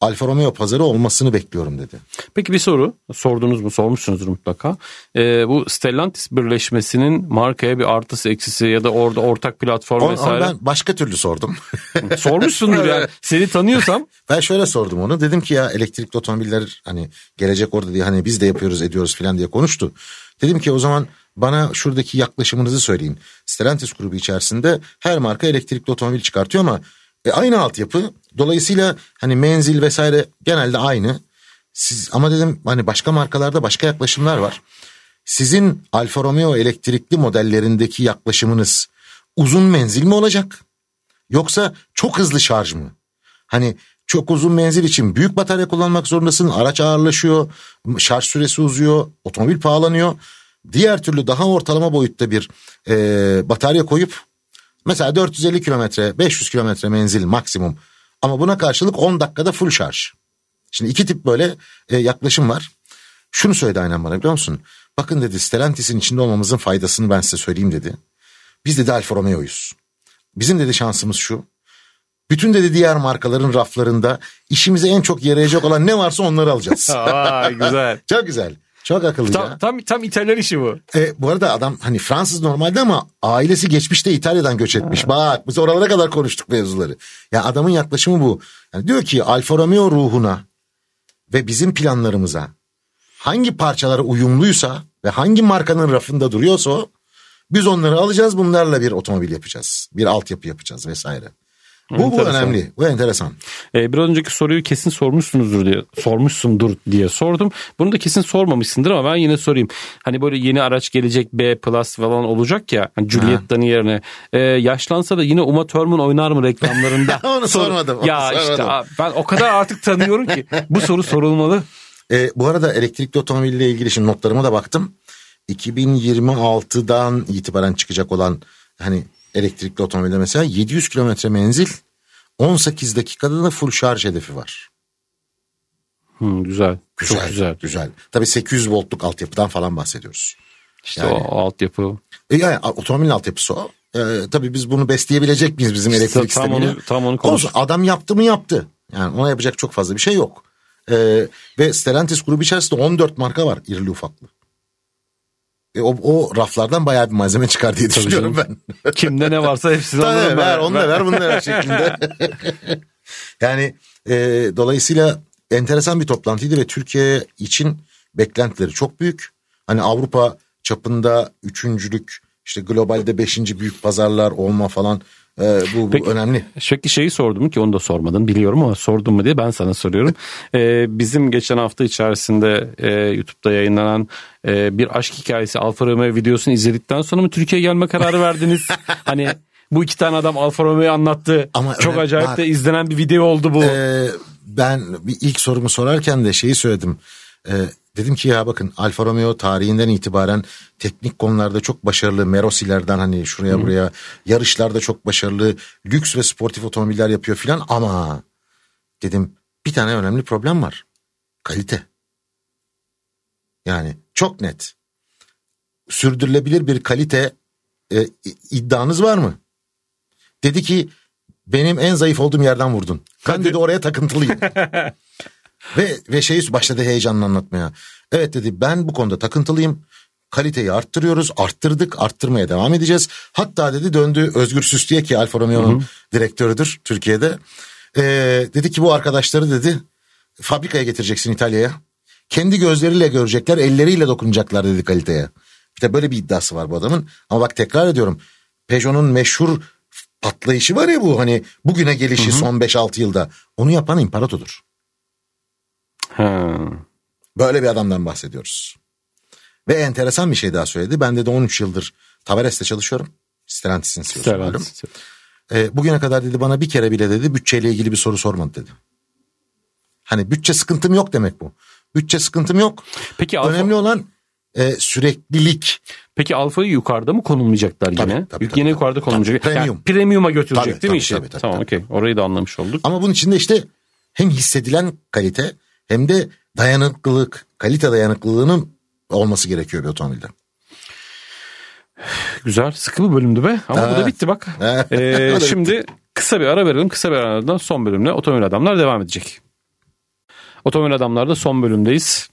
Alfa Romeo pazarı olmasını bekliyorum dedi. Peki bir soru sordunuz mu sormuşsunuzdur mutlaka. Ee, bu Stellantis birleşmesinin markaya bir artısı eksisi ya da orada ortak platform Onu, onu vesaire. ben başka türlü sordum. Sormuşsundur yani. Seni tanıyorsam ben şöyle sordum onu. Dedim ki ya elektrikli otomobiller hani gelecek orada diye hani biz de yapıyoruz ediyoruz falan diye konuştu. Dedim ki o zaman bana şuradaki yaklaşımınızı söyleyin. Stellantis grubu içerisinde her marka elektrikli otomobil çıkartıyor ama e, aynı altyapı. Dolayısıyla hani menzil vesaire genelde aynı. Siz ama dedim hani başka markalarda başka yaklaşımlar var. Sizin Alfa Romeo elektrikli modellerindeki yaklaşımınız uzun menzil mi olacak? Yoksa çok hızlı şarj mı? Hani çok uzun menzil için büyük batarya kullanmak zorundasın. Araç ağırlaşıyor, şarj süresi uzuyor, otomobil pahalanıyor. Diğer türlü daha ortalama boyutta bir e, batarya koyup mesela 450 kilometre, 500 kilometre menzil maksimum. Ama buna karşılık 10 dakikada full şarj. Şimdi iki tip böyle e, yaklaşım var. Şunu söyledi aynen bana biliyor musun? Bakın dedi Stellantis'in içinde olmamızın faydasını ben size söyleyeyim dedi. Biz dedi Alfa Romeo'yuz. Bizim dedi şansımız şu. Bütün dedi diğer markaların raflarında işimize en çok yarayacak olan ne varsa onları alacağız. Aa, güzel. çok güzel. Çok akıllıca. tam, tam, tam İtalyan işi bu. E, bu arada adam hani Fransız normalde ama ailesi geçmişte İtalya'dan göç etmiş. Bak biz oralara kadar konuştuk mevzuları. Ya adamın yaklaşımı bu. Yani diyor ki Alfa Romeo ruhuna ve bizim planlarımıza hangi parçalara uyumluysa ve hangi markanın rafında duruyorsa biz onları alacağız bunlarla bir otomobil yapacağız. Bir altyapı yapacağız vesaire. Bu, bu önemli. Bu enteresan. Ee, bir önceki soruyu kesin sormuşsunuzdur diye sormuşsundur diye sordum. Bunu da kesin sormamışsındır ama ben yine sorayım. Hani böyle yeni araç gelecek B plus falan olacak ya. Hani Giulietta'nın yerine. Ee, yaşlansa da yine Uma Thurman oynar mı reklamlarında? Onu Sor- sormadım, onu Ya işte sormadım. abi, ben o kadar artık tanıyorum ki bu soru sorulmalı. E, bu arada elektrikli otomobille ilgili şimdi notlarıma da baktım. 2026'dan itibaren çıkacak olan hani elektrikli otomobilde mesela 700 kilometre menzil 18 dakikada da full şarj hedefi var. Hmm, güzel. Güzel, Çok güzel. Güzel. Tabii 800 voltluk altyapıdan falan bahsediyoruz. İşte Yani- o altyapı. E, yani otomobilin altyapısı o. E, tabii biz bunu besleyebilecek miyiz bizim İşte elektrik tam sistemini? onu- tam onu konuş- adam yaptı mı yaptı. Yani ona yapacak çok fazla bir şey yok. E, ve Stellantis grubu içerisinde 14 marka var irili ufaklı. E, o, o raflardan bayağı bir malzeme çıkar diye düşünüyorum ben. Kimde ne varsa hepsini Tabii, alırım ben. ver onu da ver bunu da ver şeklinde. yani e, dolayısıyla enteresan bir toplantıydı ve Türkiye için beklentileri çok büyük. Hani Avrupa çapında üçüncülük işte globalde beşinci büyük pazarlar olma falan e, bu, bu Peki. önemli. Sürekli şeyi sordum ki onu da sormadın biliyorum ama sordum mu diye ben sana soruyorum. Ee, bizim geçen hafta içerisinde e, YouTube'da yayınlanan e, bir aşk hikayesi Alfa Romeo videosunu izledikten sonra mı Türkiye'ye gelme kararı verdiniz? hani bu iki tane adam Alfa Romeo'yu anlattı. Ama Çok öyle- acayip bak- de izlenen bir video oldu bu. Ee, ben bir ilk sorumu sorarken de şeyi söyledim. Ee, dedim ki ya bakın Alfa Romeo tarihinden itibaren teknik konularda çok başarılı. Merosilerden hani şuraya buraya yarışlarda çok başarılı. Lüks ve sportif otomobiller yapıyor filan ama dedim bir tane önemli problem var. Kalite. Yani çok net. Sürdürülebilir bir kalite e, iddianız var mı? Dedi ki benim en zayıf olduğum yerden vurdun. Ben dedi oraya takıntılıyım. ve ve şeyi başladı heyecanla anlatmaya. Evet dedi ben bu konuda takıntılıyım. Kaliteyi arttırıyoruz. Arttırdık. Arttırmaya devam edeceğiz. Hatta dedi döndü Özgür Süslü'ye ki Alfa Romeo'nun direktörüdür Türkiye'de. Ee, dedi ki bu arkadaşları dedi fabrikaya getireceksin İtalya'ya. Kendi gözleriyle görecekler, elleriyle dokunacaklar dedi kaliteye. İşte böyle bir iddiası var bu adamın. Ama bak tekrar ediyorum. Peugeot'un meşhur patlayışı var ya bu hani bugüne gelişi son 5-6 yılda. Onu yapan İmparator'dur. Ha. Böyle bir adamdan bahsediyoruz. Ve enteresan bir şey daha söyledi. Ben de 13 yıldır Tavares'te çalışıyorum. Stellantis'in CEO'su. E, bugüne kadar dedi bana bir kere bile dedi bütçeyle ilgili bir soru sormadı dedi. Hani bütçe sıkıntım yok demek bu. Bütçe sıkıntım yok. Peki Alfa, Önemli olan e, süreklilik. peki Alfa'yı yukarıda mı konumlayacaklar yine? Tabii, tabii, Yine tabii, yukarıda konumlayacak. Tabii, Yani premium. premium'a götürecek Tabii, değil mi tabii, işi? tabii, tabii, tamam tabii. okey. Orayı da anlamış olduk. Ama bunun içinde işte hem hissedilen kalite hem de dayanıklılık, kalite dayanıklılığının olması gerekiyor bir otomobilde. Güzel. Sıkı bir bölümdü be. Ama bu da bitti bak. Ee, bitti. şimdi kısa bir ara verelim. Kısa bir aradan son bölümle Otomobil Adamlar devam edecek. Otomobil Adamlar'da son bölümdeyiz.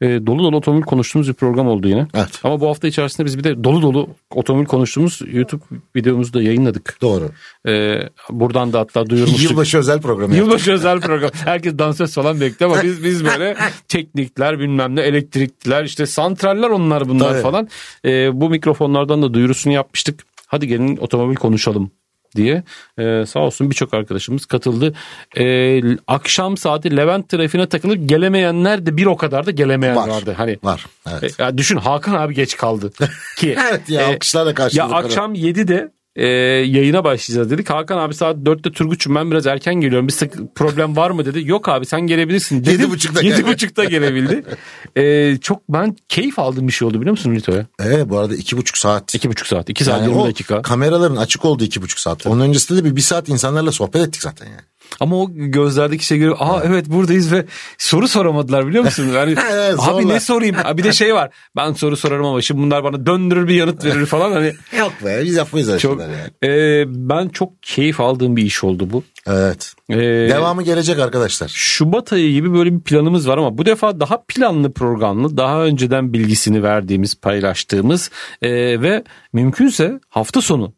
Ee, dolu dolu otomobil konuştuğumuz bir program oldu yine. Evet. Ama bu hafta içerisinde biz bir de dolu dolu otomobil konuştuğumuz YouTube videomuzu da yayınladık. Doğru. Ee, buradan da hatta duyurmuştuk. Yılbaşı özel programı. yaptık. Yılbaşı özel program. Herkes dansöz falan bekliyor ama biz biz böyle teknikler bilmem ne elektrikler işte santraller onlar bunlar Tabii. falan. Ee, bu mikrofonlardan da duyurusunu yapmıştık. Hadi gelin otomobil konuşalım diye. Ee, sağ olsun birçok arkadaşımız katıldı. Ee, akşam saati Levent trafiğine takılıp gelemeyenler de bir o kadar da gelemeyen Var. vardı. Hani Var. Evet. e, ya düşün Hakan abi geç kaldı ki. Evet ya e, alkışlarla ya karşıladık. akşam 7'de e, yayına başlayacağız dedik. Hakan abi saat 4'te Turgut'cum ben biraz erken geliyorum. Bir sık problem var mı dedi. Yok abi sen gelebilirsin dedim. Yedi buçukta gel. 7.30'da gelebildi. e, çok ben keyif aldığım bir şey oldu biliyor musun Lito'ya? Evet bu arada iki buçuk saat. 2.5 saat. 2 saat Yani 20 o dakika. kameraların açık olduğu iki buçuk saat. Onun öncesinde de bir, bir saat insanlarla sohbet ettik zaten yani. Ama o gözlerdeki şey görüyor. Aa evet buradayız ve soru soramadılar biliyor musun? Yani, Evet, abi ne sorayım? Bir de şey var. Ben soru sorarım ama şimdi bunlar bana döndürür bir yanıt verir falan. Hani Yok be biz yapmayız çok yani. e, ben çok keyif aldığım bir iş oldu bu. Evet. E, Devamı gelecek arkadaşlar. Şubat ayı gibi böyle bir planımız var ama bu defa daha planlı programlı, daha önceden bilgisini verdiğimiz, paylaştığımız e, ve mümkünse hafta sonu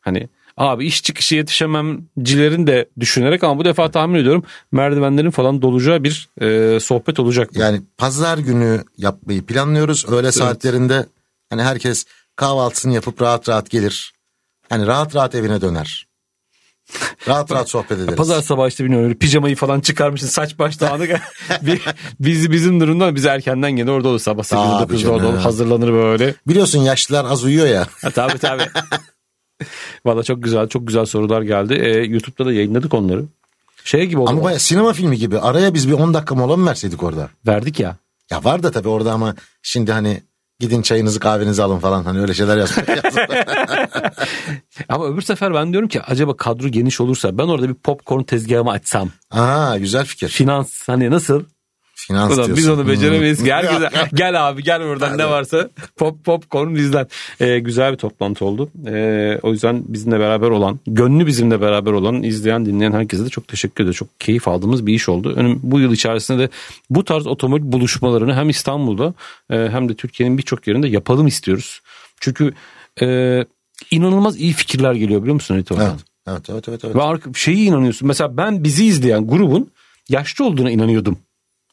hani abi iş çıkışı yetişememcilerin de düşünerek ama bu defa tahmin ediyorum merdivenlerin falan dolacağı bir e, sohbet olacak. Yani pazar günü yapmayı planlıyoruz. Öğle saatlerinde hani herkes kahvaltısını yapıp rahat rahat gelir. Hani rahat rahat evine döner. Rahat rahat sohbet ederiz. Pazar sabahı işte bilmiyorum öyle pijamayı falan çıkarmışsın saç baş dağınık. Biz, bizim durumda biz erkenden gene orada olur sabah 8'de Tabii 9'da orada olur hazırlanır böyle. Biliyorsun yaşlılar az uyuyor ya. Ha, tabii tabii. Valla çok güzel çok güzel sorular geldi. Ee, YouTube'da da yayınladık onları. Şey gibi oldu. Ama baya sinema filmi gibi. Araya biz bir 10 dakika mola mı verseydik orada? Verdik ya. Ya var da tabii orada ama şimdi hani gidin çayınızı kahvenizi alın falan hani öyle şeyler yazmıyor. Ama öbür sefer ben diyorum ki acaba kadro geniş olursa ben orada bir popcorn tezgahımı açsam. Aa güzel fikir. Finans hani nasıl? Finans Ulan diyorsun. biz onu beceremeyiz Hmm. Herkese, gel abi gel buradan ne varsa pop popcorn bizden. Ee, güzel bir toplantı oldu. Ee, o yüzden bizimle beraber olan, gönlü bizimle beraber olan, izleyen dinleyen herkese de çok teşekkür ederim. Çok keyif aldığımız bir iş oldu. Önüm, bu yıl içerisinde de bu tarz otomobil buluşmalarını hem İstanbul'da e, hem de Türkiye'nin birçok yerinde yapalım istiyoruz. Çünkü e, inanılmaz iyi fikirler geliyor biliyor musun Rito? Evet. Evet, evet, evet, evet. Ve şeyi inanıyorsun. Mesela ben bizi izleyen grubun yaşlı olduğuna inanıyordum.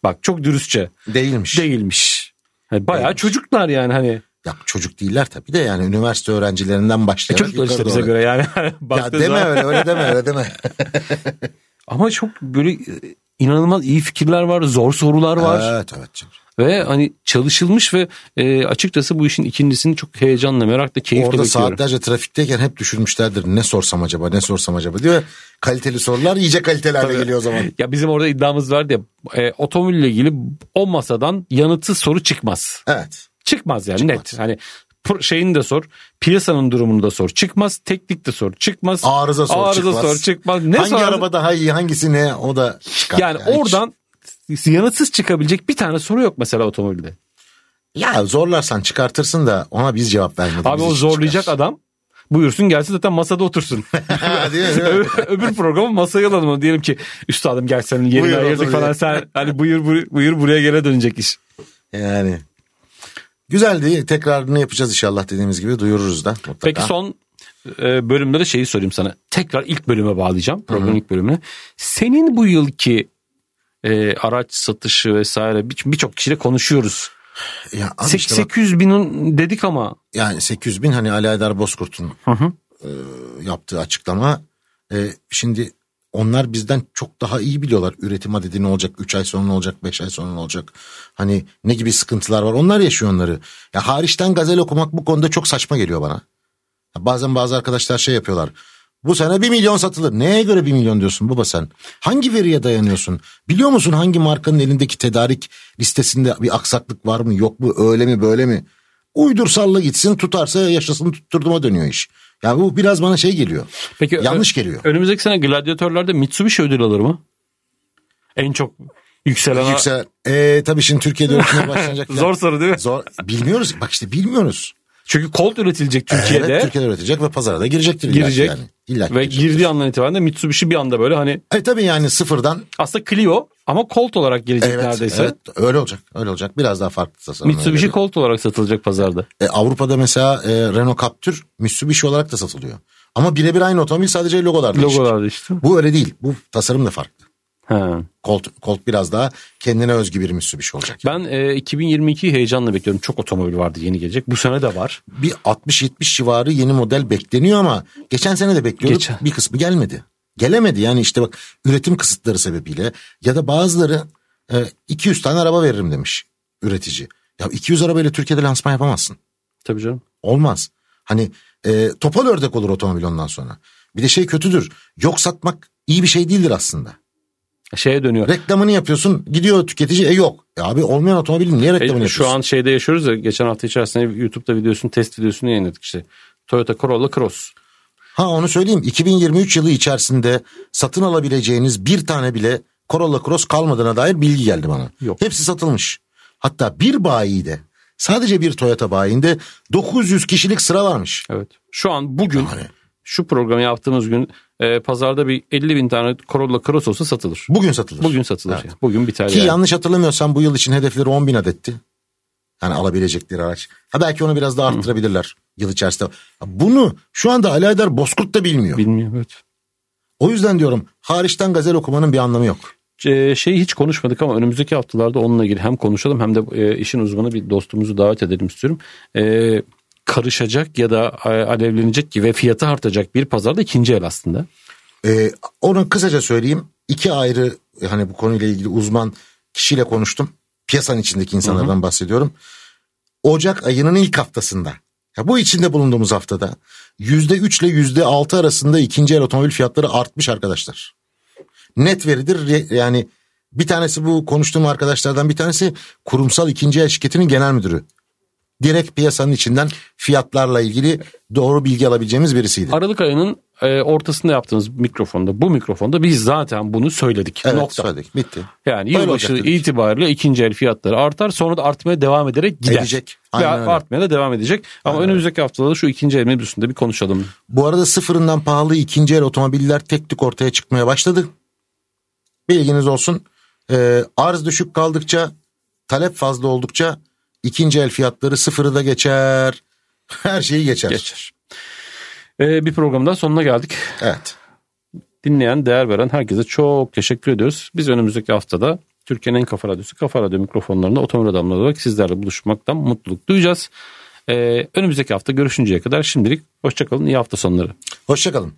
Bak çok dürüstçe. Değilmiş. Değilmiş. Yani bayağı Değilmiş. çocuklar yani hani. Ya çocuk değiller tabii de yani üniversite öğrencilerinden E, başlayarak. çocuklar işte bize doğru. göre yani. Ya deme öyle öyle deme öyle deme. Ama çok böyle e, inanılmaz iyi fikirler var. Zor sorular var. Evet evet. Ve hani çalışılmış ve e, açıkçası bu işin ikincisini çok heyecanla merakla keyifle Orada bekliyorum. saatlerce trafikteyken hep düşünmüşlerdir. Ne sorsam acaba ne sorsam acaba diyor. Kaliteli sorular iyice kalitelerle geliyor o zaman. Ya bizim orada iddiamız vardı ya e, otomobille ilgili o masadan yanıtsız soru çıkmaz. Evet. Çıkmaz yani Çıkmaz. net. Hani şeyini de sor. Piyasanın durumunu da sor. Çıkmaz. Teknik de sor. Çıkmaz. Arıza sor Arıza çıkmaz. sor. Çıkmaz. Ne Hangi sor? araba daha iyi hangisi ne o da çıkar. Yani hiç- oradan yanıtsız çıkabilecek bir tane soru yok mesela otomobilde. Ya zorlarsan çıkartırsın da ona biz cevap vermedik. Abi o zorlayacak çıkar. adam buyursun gelsin zaten masada otursun. Değil mi, değil mi? Öbür programı masaya alalım. Diyelim ki üstadım gel senin yerini ayırdık falan. Sen hani buyur, buyur, buyur buraya gene dönecek iş. Yani. Güzeldi. Tekrarını yapacağız inşallah dediğimiz gibi duyururuz da. Mutlaka. Peki son e, bölümde de şeyi sorayım sana. Tekrar ilk bölüme bağlayacağım. Programın ilk bölümüne. Senin bu yılki e, araç satışı vesaire bir- birçok kişiyle konuşuyoruz. Ya Sek- işte bak, 800 binin dedik ama yani 800 bin hani Ali Aydar Bozkurt'un Hı hı. e, yaptığı açıklama. E, şimdi onlar bizden çok daha iyi biliyorlar. Üretim adedi ne olacak? 3 ay sonra ne olacak? 5 ay sonra ne olacak? Hani ne gibi sıkıntılar var? Onlar yaşıyor onları. Ya hariçten gazel okumak bu konuda çok saçma geliyor bana. Ya bazen bazı arkadaşlar şey yapıyorlar. Bu sene 1 milyon satılır. Neye göre 1 milyon diyorsun baba sen? Hangi veriye dayanıyorsun? Biliyor musun hangi markanın elindeki tedarik listesinde bir aksaklık var mı yok mu öyle mi böyle mi? Uydur salla gitsin tutarsa yaşasın tutturduğuma dönüyor iş. Ya bu biraz bana şey geliyor. Peki Yanlış geliyor. Önümüzdeki sene gladyatörlerde Mitsubishi ödül alır mı? En çok yükselen Yüksel. Ee, tabii şimdi Türkiye'de üretime başlanacak. falan. Zor soru değil mi? Zor. Bilmiyoruz. Bak işte bilmiyoruz. Çünkü Colt üretilecek Türkiye'de. Evet, Türkiye'de üretecek ve pazara da girecektir. Girecek. Yani. İlla ve girdiği andan itibaren de Mitsubishi bir anda böyle hani E tabii yani sıfırdan. aslında Clio ama Colt olarak gelecek Evet, neredeyse. evet öyle olacak. Öyle olacak. Biraz daha farklı tasarım. Mitsubishi öyle. Colt olarak satılacak pazarda. E, Avrupa'da mesela e, Renault Captur Mitsubishi olarak da satılıyor. Ama birebir aynı otomobil sadece logolar değişik. Logolarda işte. Bu öyle değil. Bu tasarım da farklı. Ha. Colt, Colt biraz daha kendine özgü bir Mitsubishi olacak. Ben e, 2022'yi heyecanla bekliyorum. Çok otomobil vardı yeni gelecek. Bu sene de var. bir 60-70 civarı yeni model bekleniyor ama geçen sene de bekliyorduk. Geçen. Bir kısmı gelmedi. Gelemedi yani işte bak üretim kısıtları sebebiyle ya da bazıları e, 200 tane araba veririm demiş üretici. Ya 200 arabayla Türkiye'de lansman yapamazsın. Tabii canım. Olmaz. Hani e, topal ördek olur otomobil ondan sonra. Bir de şey kötüdür. Yok satmak iyi bir şey değildir aslında. Şeye dönüyor. Reklamını yapıyorsun gidiyor tüketici e yok. E abi olmayan otomobilin niye reklamını E, yapıyorsun? şu an şeyde yaşıyoruz ya geçen hafta içerisinde YouTube'da videosunu test videosunu yayınladık işte. Toyota Corolla Cross. Ha onu söyleyeyim 2023 yılı içerisinde satın alabileceğiniz bir tane bile Corolla Cross kalmadığına dair bilgi geldi bana. Yok. Hepsi satılmış. Hatta bir bayide sadece bir Toyota bayinde 900 kişilik sıra varmış. Evet. Şu an bugün Yani. şu programı yaptığımız gün e, pazarda bir 50 bin tane Corolla Cross olsa satılır. Bugün satılır. Bugün satılır. Evet. yani. Bugün biter Ki yani. yanlış hatırlamıyorsam bu yıl için hedefleri 10 bin adetti. Yani alabilecekleri araç. Ha belki onu biraz daha arttırabilirler yıl içerisinde. Bunu şu anda Ali Aydar Bozkurt da bilmiyor. Bilmiyorum evet. O yüzden diyorum hariçten gazel okumanın bir anlamı yok. E, şeyi hiç konuşmadık ama önümüzdeki haftalarda onunla ilgili hem konuşalım hem de e, işin uzmanı bir dostumuzu davet edelim istiyorum. E, karışacak ya da e, alevlenecek ki ve fiyatı artacak bir pazarda ikinci el aslında. Ee, onu kısaca söyleyeyim. İki ayrı hani bu konuyla ilgili uzman kişiyle konuştum. Piyasanın içindeki insanlardan bahsediyorum. Ocak ayının ilk haftasında. Ya bu içinde bulunduğumuz haftada yüzde üç ile yüzde altı arasında ikinci el otomobil fiyatları artmış arkadaşlar. Net veridir yani bir tanesi bu konuştuğum arkadaşlardan bir tanesi kurumsal ikinci el şirketinin genel müdürü. Direkt piyasanın içinden fiyatlarla ilgili doğru bilgi alabileceğimiz birisiydi. Aralık ayının e, ortasında yaptığımız mikrofonda bu mikrofonda biz zaten bunu söyledik. Evet Nokta. söyledik bitti. Yani Böyle yılbaşı itibariyle ikinci el fiyatları artar sonra da artmaya devam ederek gider. Edecek. Ve Aynen öyle. artmaya da devam edecek. Ama önümüzdeki haftada şu ikinci el mevzusunda bir konuşalım. Bu arada sıfırından pahalı ikinci el otomobiller tek tük ortaya çıkmaya başladı. Bilginiz olsun. Ee, arz düşük kaldıkça, talep fazla oldukça ikinci el fiyatları sıfırı da geçer. Her şeyi geçer. Geçer. E, bir programın daha sonuna geldik. Evet. Dinleyen, değer veren herkese çok teşekkür ediyoruz. Biz önümüzdeki haftada Türkiye'nin en kafa radyosu Kafa Radyo mikrofonlarında otomobil adamları olarak sizlerle buluşmaktan mutluluk duyacağız. E, önümüzdeki hafta görüşünceye kadar şimdilik hoşçakalın, iyi hafta sonları. Hoşçakalın.